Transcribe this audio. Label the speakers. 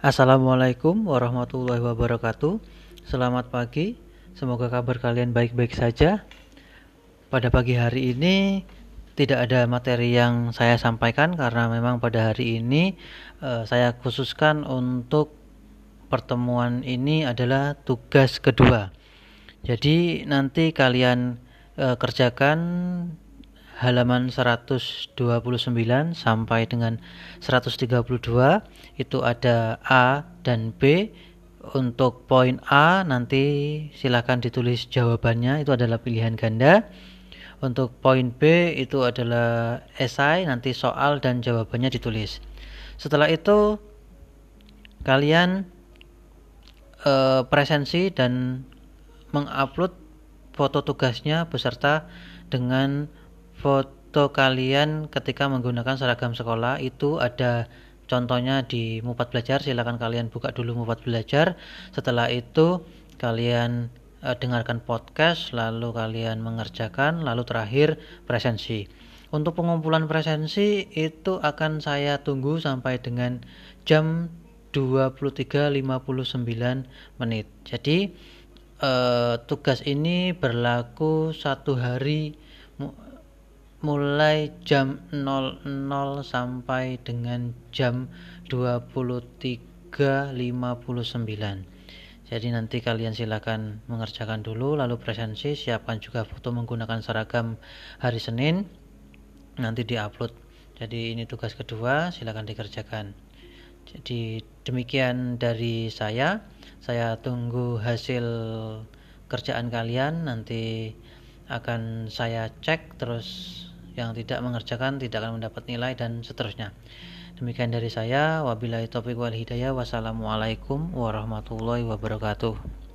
Speaker 1: Assalamualaikum warahmatullahi wabarakatuh. Selamat pagi. Semoga kabar kalian baik-baik saja. Pada pagi hari ini tidak ada materi yang saya sampaikan karena memang pada hari ini eh, saya khususkan untuk pertemuan ini adalah tugas kedua. Jadi nanti kalian eh, kerjakan halaman 129 sampai dengan 132 itu ada A dan B. Untuk poin A nanti silakan ditulis jawabannya itu adalah pilihan ganda. Untuk poin B itu adalah esai nanti soal dan jawabannya ditulis. Setelah itu kalian e, presensi dan mengupload foto tugasnya beserta dengan foto kalian ketika menggunakan seragam sekolah itu ada contohnya di Mupat Belajar silakan kalian buka dulu Mupat Belajar. Setelah itu kalian uh, dengarkan podcast lalu kalian mengerjakan lalu terakhir presensi. Untuk pengumpulan presensi itu akan saya tunggu sampai dengan jam 23.59 menit. Jadi uh, tugas ini berlaku satu hari mulai jam 00 sampai dengan jam 23.59 jadi nanti kalian silakan mengerjakan dulu lalu presensi siapkan juga foto menggunakan seragam hari Senin nanti diupload. Jadi ini tugas kedua silakan dikerjakan. Jadi demikian dari saya. Saya tunggu hasil kerjaan kalian nanti akan saya cek terus yang tidak mengerjakan tidak akan mendapat nilai dan seterusnya. Demikian dari saya. Wabillahi taufiq wal hidayah. Wassalamualaikum warahmatullahi wabarakatuh